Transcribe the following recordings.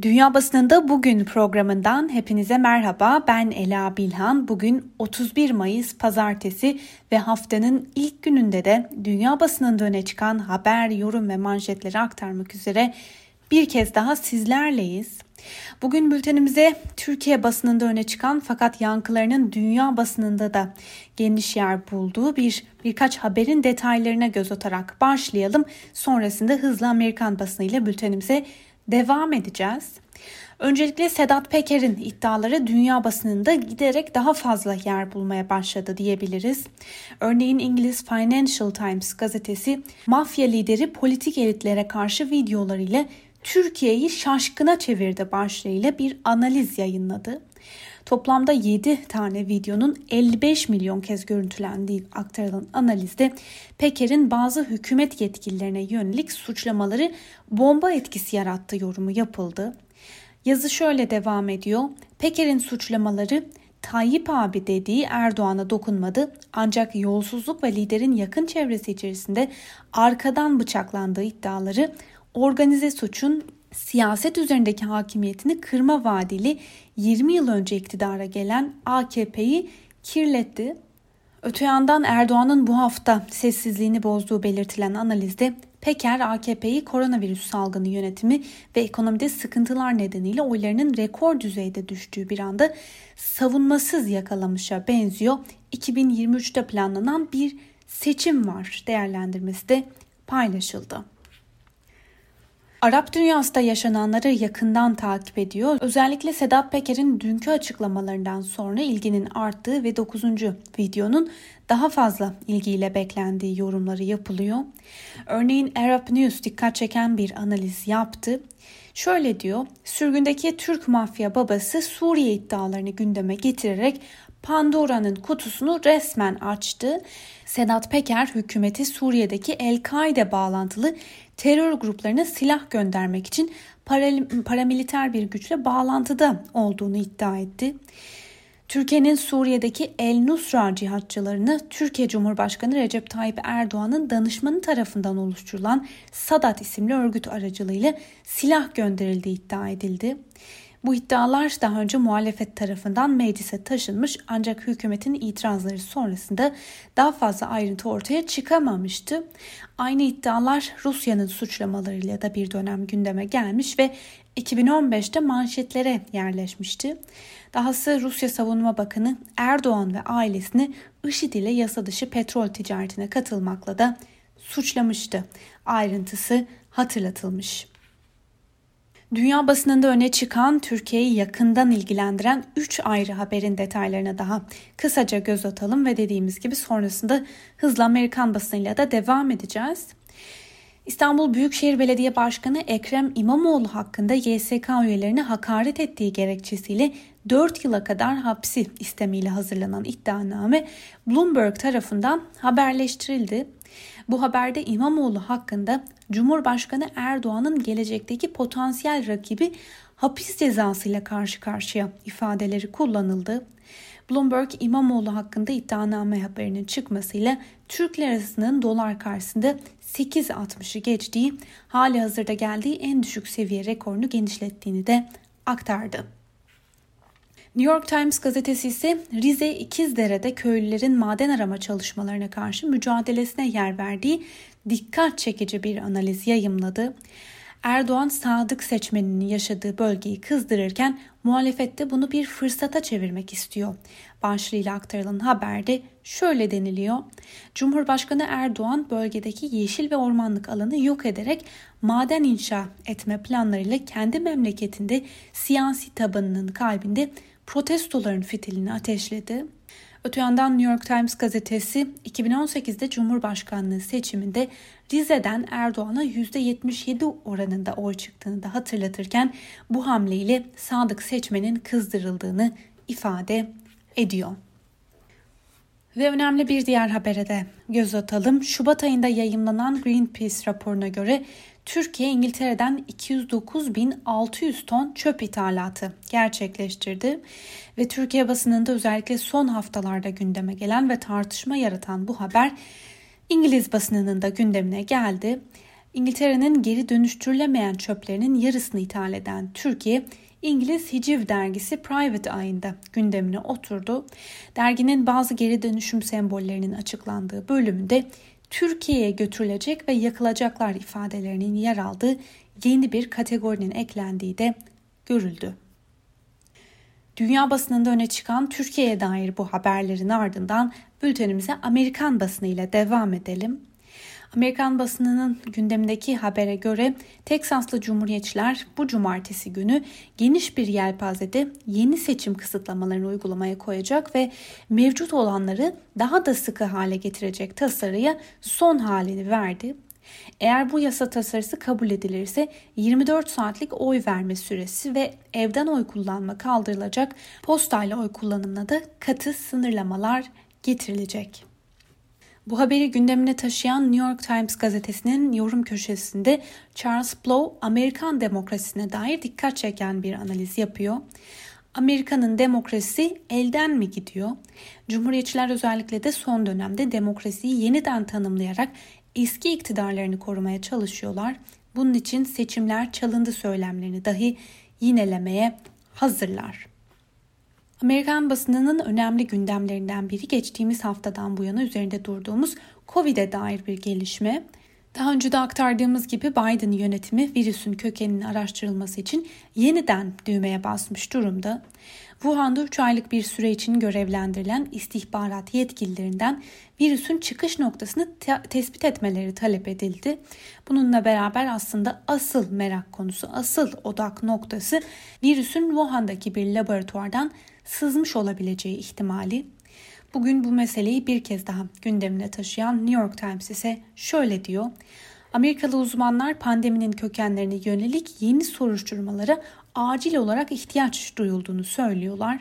Dünya Basınında Bugün programından hepinize merhaba. Ben Ela Bilhan. Bugün 31 Mayıs Pazartesi ve haftanın ilk gününde de dünya basınında öne çıkan haber, yorum ve manşetleri aktarmak üzere bir kez daha sizlerleyiz. Bugün bültenimize Türkiye basınında öne çıkan fakat yankılarının dünya basınında da geniş yer bulduğu bir birkaç haberin detaylarına göz atarak başlayalım. Sonrasında hızlı Amerikan basınıyla bültenimize devam edeceğiz. Öncelikle Sedat Peker'in iddiaları dünya basınında giderek daha fazla yer bulmaya başladı diyebiliriz. Örneğin İngiliz Financial Times gazetesi mafya lideri politik elitlere karşı videolarıyla Türkiye'yi şaşkına çevirdi başlığıyla bir analiz yayınladı. Toplamda 7 tane videonun 55 milyon kez görüntülendiği aktarılan analizde Peker'in bazı hükümet yetkililerine yönelik suçlamaları bomba etkisi yarattığı yorumu yapıldı. Yazı şöyle devam ediyor. Peker'in suçlamaları Tayyip abi dediği Erdoğan'a dokunmadı ancak yolsuzluk ve liderin yakın çevresi içerisinde arkadan bıçaklandığı iddiaları organize suçun siyaset üzerindeki hakimiyetini kırma vaadili 20 yıl önce iktidara gelen AKP'yi kirletti. Öte yandan Erdoğan'ın bu hafta sessizliğini bozduğu belirtilen analizde Peker AKP'yi koronavirüs salgını yönetimi ve ekonomide sıkıntılar nedeniyle oylarının rekor düzeyde düştüğü bir anda savunmasız yakalamışa benziyor. 2023'te planlanan bir seçim var değerlendirmesi de paylaşıldı. Arap dünyasında yaşananları yakından takip ediyor. Özellikle Sedat Peker'in dünkü açıklamalarından sonra ilginin arttığı ve 9. videonun daha fazla ilgiyle beklendiği yorumları yapılıyor. Örneğin Arab News dikkat çeken bir analiz yaptı. Şöyle diyor, sürgündeki Türk mafya babası Suriye iddialarını gündeme getirerek Pandora'nın kutusunu resmen açtı. Sedat Peker hükümeti Suriye'deki El-Kaide bağlantılı terör gruplarına silah göndermek için paramiliter bir güçle bağlantıda olduğunu iddia etti. Türkiye'nin Suriye'deki El Nusra cihatçılarını Türkiye Cumhurbaşkanı Recep Tayyip Erdoğan'ın danışmanı tarafından oluşturulan Sadat isimli örgüt aracılığıyla silah gönderildiği iddia edildi. Bu iddialar daha önce muhalefet tarafından meclise taşınmış ancak hükümetin itirazları sonrasında daha fazla ayrıntı ortaya çıkamamıştı. Aynı iddialar Rusya'nın suçlamalarıyla da bir dönem gündeme gelmiş ve 2015'te manşetlere yerleşmişti. Dahası Rusya Savunma Bakanı Erdoğan ve ailesini IŞİD ile yasa dışı petrol ticaretine katılmakla da suçlamıştı. Ayrıntısı hatırlatılmış. Dünya basınında öne çıkan Türkiye'yi yakından ilgilendiren 3 ayrı haberin detaylarına daha kısaca göz atalım ve dediğimiz gibi sonrasında hızla Amerikan basınıyla da devam edeceğiz. İstanbul Büyükşehir Belediye Başkanı Ekrem İmamoğlu hakkında YSK üyelerine hakaret ettiği gerekçesiyle 4 yıla kadar hapsi istemiyle hazırlanan iddianame Bloomberg tarafından haberleştirildi. Bu haberde İmamoğlu hakkında Cumhurbaşkanı Erdoğan'ın gelecekteki potansiyel rakibi hapis cezasıyla karşı karşıya ifadeleri kullanıldı. Bloomberg İmamoğlu hakkında iddianame haberinin çıkmasıyla Türk lirasının dolar karşısında 8.60'ı geçtiği, hali hazırda geldiği en düşük seviye rekorunu genişlettiğini de aktardı. New York Times gazetesi ise Rize İkizdere'de köylülerin maden arama çalışmalarına karşı mücadelesine yer verdiği dikkat çekici bir analiz yayımladı. Erdoğan sadık seçmeninin yaşadığı bölgeyi kızdırırken muhalefette bunu bir fırsata çevirmek istiyor. Başlığıyla aktarılan haberde şöyle deniliyor. Cumhurbaşkanı Erdoğan bölgedeki yeşil ve ormanlık alanı yok ederek maden inşa etme planlarıyla kendi memleketinde siyasi tabanının kalbinde protestoların fitilini ateşledi. Öte yandan New York Times gazetesi 2018'de Cumhurbaşkanlığı seçiminde Rize'den Erdoğan'a %77 oranında oy çıktığını da hatırlatırken bu hamleyle sadık seçmenin kızdırıldığını ifade ediyor. Ve önemli bir diğer habere de göz atalım. Şubat ayında yayımlanan Greenpeace raporuna göre Türkiye İngiltere'den 209.600 ton çöp ithalatı gerçekleştirdi ve Türkiye basınında özellikle son haftalarda gündeme gelen ve tartışma yaratan bu haber İngiliz basınının da gündemine geldi. İngiltere'nin geri dönüştürülemeyen çöplerinin yarısını ithal eden Türkiye, İngiliz Hiciv dergisi Private ayında gündemine oturdu. Derginin bazı geri dönüşüm sembollerinin açıklandığı bölümünde Türkiye'ye götürülecek ve yakılacaklar ifadelerinin yer aldığı yeni bir kategorinin eklendiği de görüldü. Dünya basınında öne çıkan Türkiye'ye dair bu haberlerin ardından bültenimize Amerikan basını ile devam edelim. Amerikan basınının gündemindeki habere göre Teksaslı Cumhuriyetçiler bu cumartesi günü geniş bir yelpazede yeni seçim kısıtlamalarını uygulamaya koyacak ve mevcut olanları daha da sıkı hale getirecek tasarıya son halini verdi. Eğer bu yasa tasarısı kabul edilirse 24 saatlik oy verme süresi ve evden oy kullanma kaldırılacak, postayla oy kullanımına da katı sınırlamalar getirilecek. Bu haberi gündemine taşıyan New York Times gazetesinin yorum köşesinde Charles Blow Amerikan demokrasisine dair dikkat çeken bir analiz yapıyor. Amerika'nın demokrasi elden mi gidiyor? Cumhuriyetçiler özellikle de son dönemde demokrasiyi yeniden tanımlayarak eski iktidarlarını korumaya çalışıyorlar. Bunun için seçimler çalındı söylemlerini dahi yinelemeye hazırlar. Amerikan basınının önemli gündemlerinden biri geçtiğimiz haftadan bu yana üzerinde durduğumuz Covid'e dair bir gelişme. Daha önce de aktardığımız gibi Biden yönetimi virüsün kökeninin araştırılması için yeniden düğmeye basmış durumda. Wuhan'da 3 aylık bir süre için görevlendirilen istihbarat yetkililerinden virüsün çıkış noktasını te- tespit etmeleri talep edildi. Bununla beraber aslında asıl merak konusu, asıl odak noktası virüsün Wuhan'daki bir laboratuvardan sızmış olabileceği ihtimali. Bugün bu meseleyi bir kez daha gündemine taşıyan New York Times ise şöyle diyor. Amerikalı uzmanlar pandeminin kökenlerine yönelik yeni soruşturmalara acil olarak ihtiyaç duyulduğunu söylüyorlar.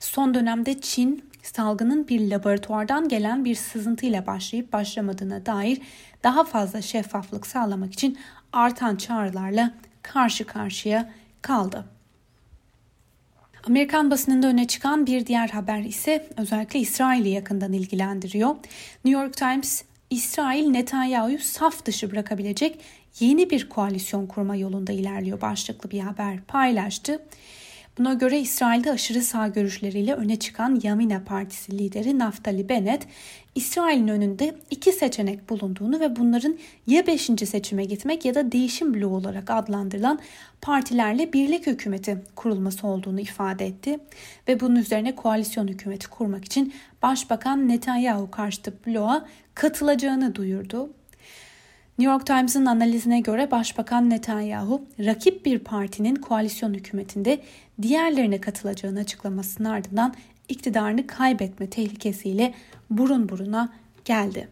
Son dönemde Çin salgının bir laboratuvardan gelen bir sızıntıyla başlayıp başlamadığına dair daha fazla şeffaflık sağlamak için artan çağrılarla karşı karşıya kaldı. Amerikan basınında öne çıkan bir diğer haber ise özellikle İsrail'i yakından ilgilendiriyor. New York Times, İsrail Netanyahu'yu saf dışı bırakabilecek yeni bir koalisyon kurma yolunda ilerliyor başlıklı bir haber paylaştı. Buna göre İsrail'de aşırı sağ görüşleriyle öne çıkan Yamina Partisi lideri Naftali Bennett, İsrail'in önünde iki seçenek bulunduğunu ve bunların ya 5. seçime gitmek ya da değişim bloğu olarak adlandırılan partilerle birlik hükümeti kurulması olduğunu ifade etti ve bunun üzerine koalisyon hükümeti kurmak için Başbakan Netanyahu karşıtı bloğa katılacağını duyurdu. New York Times'ın analizine göre Başbakan Netanyahu rakip bir partinin koalisyon hükümetinde diğerlerine katılacağını açıklamasının ardından iktidarını kaybetme tehlikesiyle burun buruna geldi.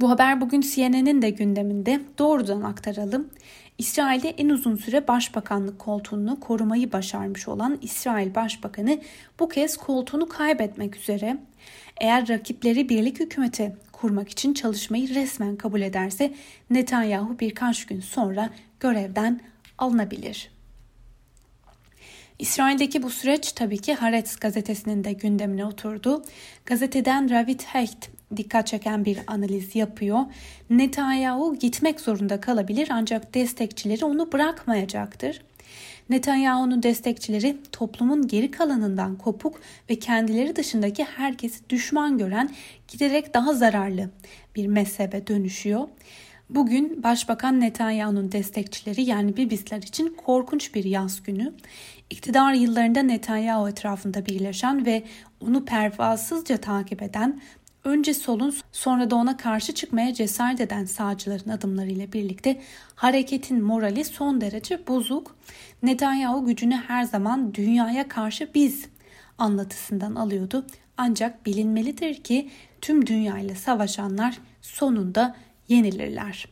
Bu haber bugün CNN'in de gündeminde doğrudan aktaralım. İsrail'de en uzun süre başbakanlık koltuğunu korumayı başarmış olan İsrail Başbakanı bu kez koltuğunu kaybetmek üzere. Eğer rakipleri birlik hükümeti kurmak için çalışmayı resmen kabul ederse Netanyahu birkaç gün sonra görevden alınabilir. İsrail'deki bu süreç tabii ki Haaretz gazetesinin de gündemine oturdu. Gazeteden Ravit Hecht dikkat çeken bir analiz yapıyor. Netanyahu gitmek zorunda kalabilir ancak destekçileri onu bırakmayacaktır. Netanyahu'nun destekçileri toplumun geri kalanından kopuk ve kendileri dışındaki herkesi düşman gören giderek daha zararlı bir mezhebe dönüşüyor. Bugün Başbakan Netanyahu'nun destekçileri yani Bibisler için korkunç bir yaz günü. İktidar yıllarında Netanyahu etrafında birleşen ve onu pervasızca takip eden, önce solun sonra da ona karşı çıkmaya cesaret eden sağcıların adımlarıyla birlikte hareketin morali son derece bozuk. Netanyahu gücünü her zaman dünyaya karşı biz anlatısından alıyordu. Ancak bilinmelidir ki tüm dünyayla savaşanlar sonunda yenilirler.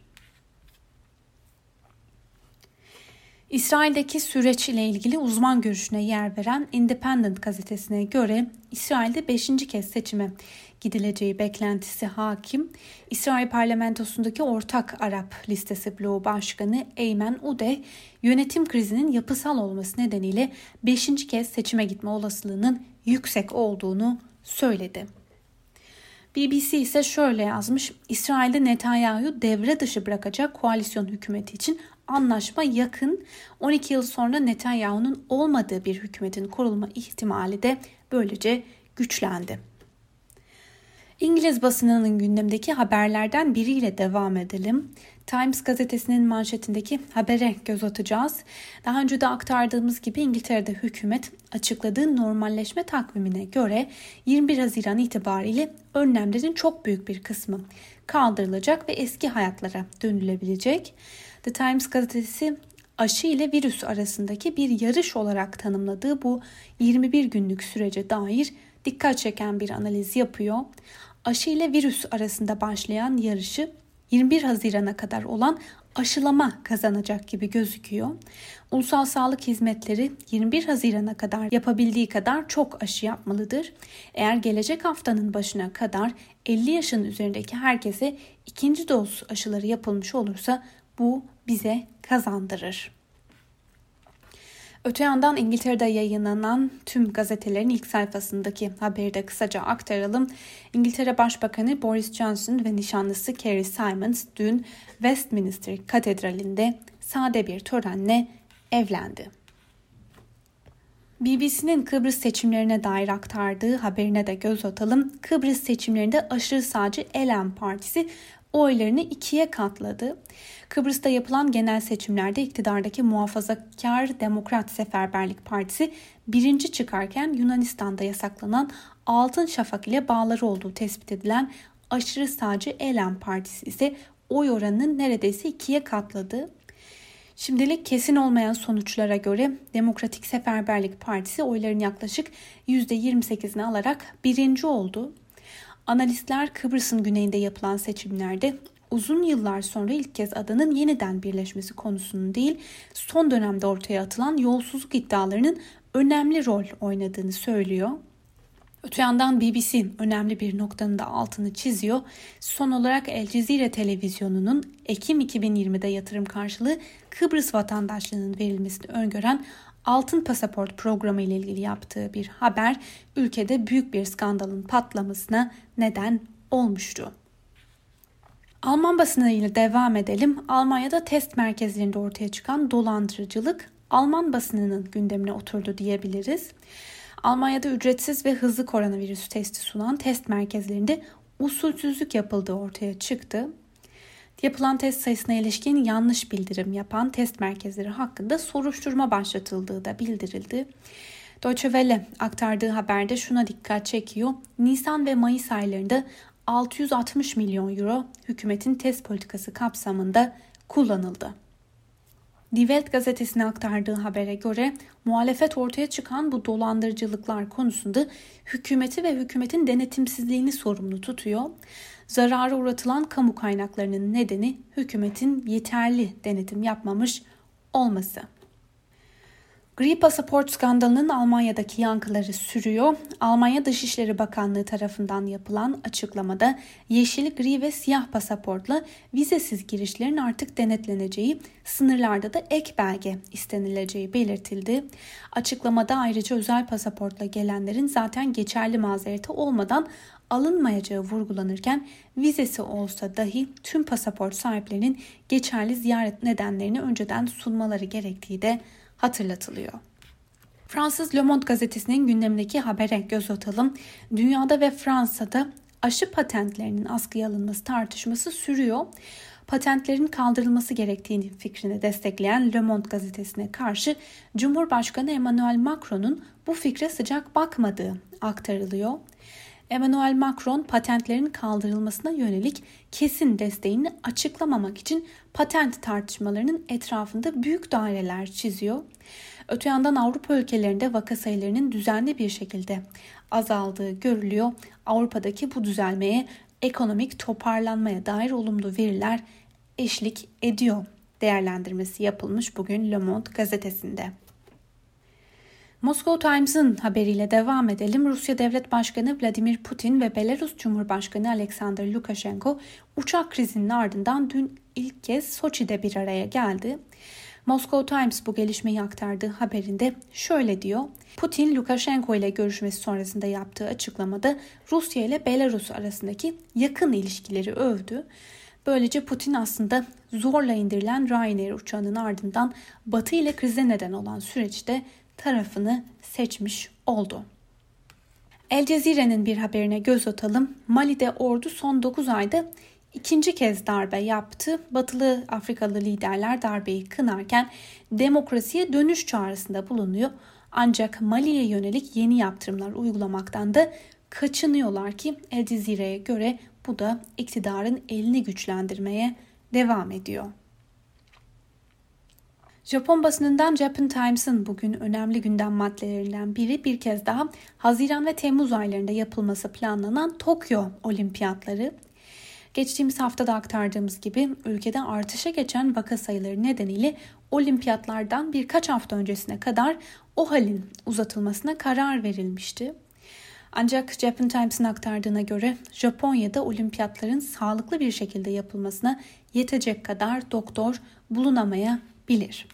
İsrail'deki süreç ile ilgili uzman görüşüne yer veren Independent gazetesine göre İsrail'de 5. kez seçime gidileceği beklentisi hakim. İsrail parlamentosundaki ortak Arap listesi bloğu başkanı Eymen Ude yönetim krizinin yapısal olması nedeniyle 5. kez seçime gitme olasılığının yüksek olduğunu söyledi. BBC ise şöyle yazmış. İsrail'de Netanyahu devre dışı bırakacak koalisyon hükümeti için anlaşma yakın. 12 yıl sonra Netanyahu'nun olmadığı bir hükümetin kurulma ihtimali de böylece güçlendi. İngiliz basınının gündemdeki haberlerden biriyle devam edelim. Times gazetesinin manşetindeki habere göz atacağız. Daha önce de aktardığımız gibi İngiltere'de hükümet açıkladığı normalleşme takvimine göre 21 Haziran itibariyle önlemlerin çok büyük bir kısmı kaldırılacak ve eski hayatlara dönülebilecek. The Times gazetesi aşı ile virüs arasındaki bir yarış olarak tanımladığı bu 21 günlük sürece dair dikkat çeken bir analiz yapıyor aşı ile virüs arasında başlayan yarışı 21 Haziran'a kadar olan aşılama kazanacak gibi gözüküyor. Ulusal Sağlık Hizmetleri 21 Haziran'a kadar yapabildiği kadar çok aşı yapmalıdır. Eğer gelecek haftanın başına kadar 50 yaşın üzerindeki herkese ikinci doz aşıları yapılmış olursa bu bize kazandırır. Öte yandan İngiltere'de yayınlanan tüm gazetelerin ilk sayfasındaki haberi de kısaca aktaralım. İngiltere Başbakanı Boris Johnson ve nişanlısı Kerry Simons dün Westminster Katedrali'nde sade bir törenle evlendi. BBC'nin Kıbrıs seçimlerine dair aktardığı haberine de göz atalım. Kıbrıs seçimlerinde aşırı sağcı Elem Partisi oylarını ikiye katladı. Kıbrıs'ta yapılan genel seçimlerde iktidardaki muhafazakar Demokrat Seferberlik Partisi birinci çıkarken Yunanistan'da yasaklanan Altın Şafak ile bağları olduğu tespit edilen aşırı sağcı Elem Partisi ise oy oranını neredeyse ikiye katladı. Şimdilik kesin olmayan sonuçlara göre Demokratik Seferberlik Partisi oyların yaklaşık %28'ini alarak birinci oldu. Analistler Kıbrıs'ın güneyinde yapılan seçimlerde uzun yıllar sonra ilk kez adanın yeniden birleşmesi konusunu değil, son dönemde ortaya atılan yolsuzluk iddialarının önemli rol oynadığını söylüyor. Öte yandan BBC önemli bir noktanın da altını çiziyor. Son olarak El Cezire televizyonunun Ekim 2020'de yatırım karşılığı Kıbrıs vatandaşlığının verilmesini öngören altın pasaport programı ile ilgili yaptığı bir haber ülkede büyük bir skandalın patlamasına neden olmuştu. Alman basını ile devam edelim. Almanya'da test merkezlerinde ortaya çıkan dolandırıcılık Alman basınının gündemine oturdu diyebiliriz. Almanya'da ücretsiz ve hızlı koronavirüs testi sunan test merkezlerinde usulsüzlük yapıldığı ortaya çıktı. Yapılan test sayısına ilişkin yanlış bildirim yapan test merkezleri hakkında soruşturma başlatıldığı da bildirildi. Deutsche Welle aktardığı haberde şuna dikkat çekiyor. Nisan ve Mayıs aylarında 660 milyon euro hükümetin test politikası kapsamında kullanıldı. Die Welt gazetesine aktardığı habere göre muhalefet ortaya çıkan bu dolandırıcılıklar konusunda hükümeti ve hükümetin denetimsizliğini sorumlu tutuyor. Zarara uğratılan kamu kaynaklarının nedeni hükümetin yeterli denetim yapmamış olması. Gri pasaport skandalının Almanya'daki yankıları sürüyor. Almanya Dışişleri Bakanlığı tarafından yapılan açıklamada yeşil, gri ve siyah pasaportla vizesiz girişlerin artık denetleneceği, sınırlarda da ek belge istenileceği belirtildi. Açıklamada ayrıca özel pasaportla gelenlerin zaten geçerli mazereti olmadan alınmayacağı vurgulanırken vizesi olsa dahi tüm pasaport sahiplerinin geçerli ziyaret nedenlerini önceden sunmaları gerektiği de hatırlatılıyor. Fransız Le Monde gazetesinin gündemindeki habere göz atalım. Dünyada ve Fransa'da aşı patentlerinin askıya alınması tartışması sürüyor. Patentlerin kaldırılması gerektiğini fikrini destekleyen Le Monde gazetesine karşı Cumhurbaşkanı Emmanuel Macron'un bu fikre sıcak bakmadığı aktarılıyor. Emmanuel Macron patentlerin kaldırılmasına yönelik kesin desteğini açıklamamak için patent tartışmalarının etrafında büyük daireler çiziyor. Öte yandan Avrupa ülkelerinde vaka sayılarının düzenli bir şekilde azaldığı görülüyor. Avrupa'daki bu düzelmeye ekonomik toparlanmaya dair olumlu veriler eşlik ediyor değerlendirmesi yapılmış bugün Le Monde gazetesinde. Moscow Times'ın haberiyle devam edelim. Rusya Devlet Başkanı Vladimir Putin ve Belarus Cumhurbaşkanı Alexander Lukashenko uçak krizinin ardından dün ilk kez Soçi'de bir araya geldi. Moscow Times bu gelişmeyi aktardığı haberinde şöyle diyor. Putin, Lukashenko ile görüşmesi sonrasında yaptığı açıklamada Rusya ile Belarus arasındaki yakın ilişkileri övdü. Böylece Putin aslında zorla indirilen Ryanair uçağının ardından Batı ile krize neden olan süreçte tarafını seçmiş oldu. El Cezire'nin bir haberine göz atalım. Mali'de ordu son 9 ayda ikinci kez darbe yaptı. Batılı Afrikalı liderler darbeyi kınarken demokrasiye dönüş çağrısında bulunuyor. Ancak Mali'ye yönelik yeni yaptırımlar uygulamaktan da kaçınıyorlar ki El Cezire'ye göre bu da iktidarın elini güçlendirmeye devam ediyor. Japon basınından Japan Times'ın bugün önemli gündem maddelerinden biri bir kez daha Haziran ve Temmuz aylarında yapılması planlanan Tokyo Olimpiyatları. Geçtiğimiz haftada aktardığımız gibi ülkede artışa geçen vaka sayıları nedeniyle olimpiyatlardan birkaç hafta öncesine kadar o halin uzatılmasına karar verilmişti. Ancak Japan Times'ın aktardığına göre Japonya'da olimpiyatların sağlıklı bir şekilde yapılmasına yetecek kadar doktor bulunamayabilir.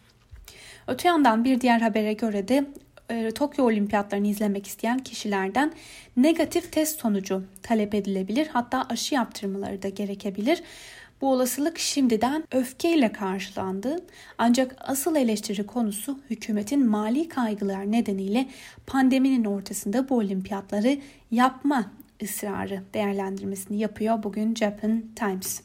Öte yandan bir diğer habere göre de e, Tokyo Olimpiyatlarını izlemek isteyen kişilerden negatif test sonucu talep edilebilir. Hatta aşı yaptırmaları da gerekebilir. Bu olasılık şimdiden öfkeyle karşılandı. Ancak asıl eleştiri konusu hükümetin mali kaygılar nedeniyle pandeminin ortasında bu olimpiyatları yapma ısrarı değerlendirmesini yapıyor bugün Japan Times.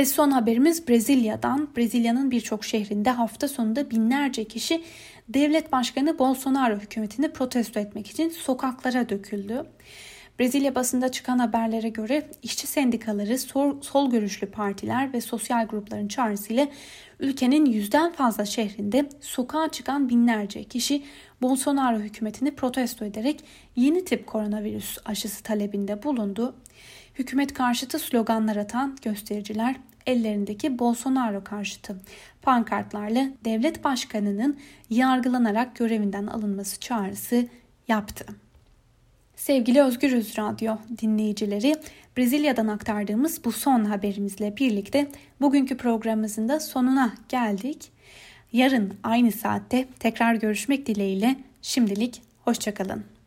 Ve son haberimiz Brezilya'dan. Brezilya'nın birçok şehrinde hafta sonunda binlerce kişi devlet başkanı Bolsonaro hükümetini protesto etmek için sokaklara döküldü. Brezilya basında çıkan haberlere göre işçi sendikaları, sol, sol görüşlü partiler ve sosyal grupların çağrısıyla ülkenin yüzden fazla şehrinde sokağa çıkan binlerce kişi Bolsonaro hükümetini protesto ederek yeni tip koronavirüs aşısı talebinde bulundu. Hükümet karşıtı sloganlar atan göstericiler ellerindeki Bolsonaro karşıtı pankartlarla devlet başkanının yargılanarak görevinden alınması çağrısı yaptı. Sevgili Özgürüz Radyo dinleyicileri, Brezilya'dan aktardığımız bu son haberimizle birlikte bugünkü programımızın da sonuna geldik. Yarın aynı saatte tekrar görüşmek dileğiyle şimdilik hoşçakalın.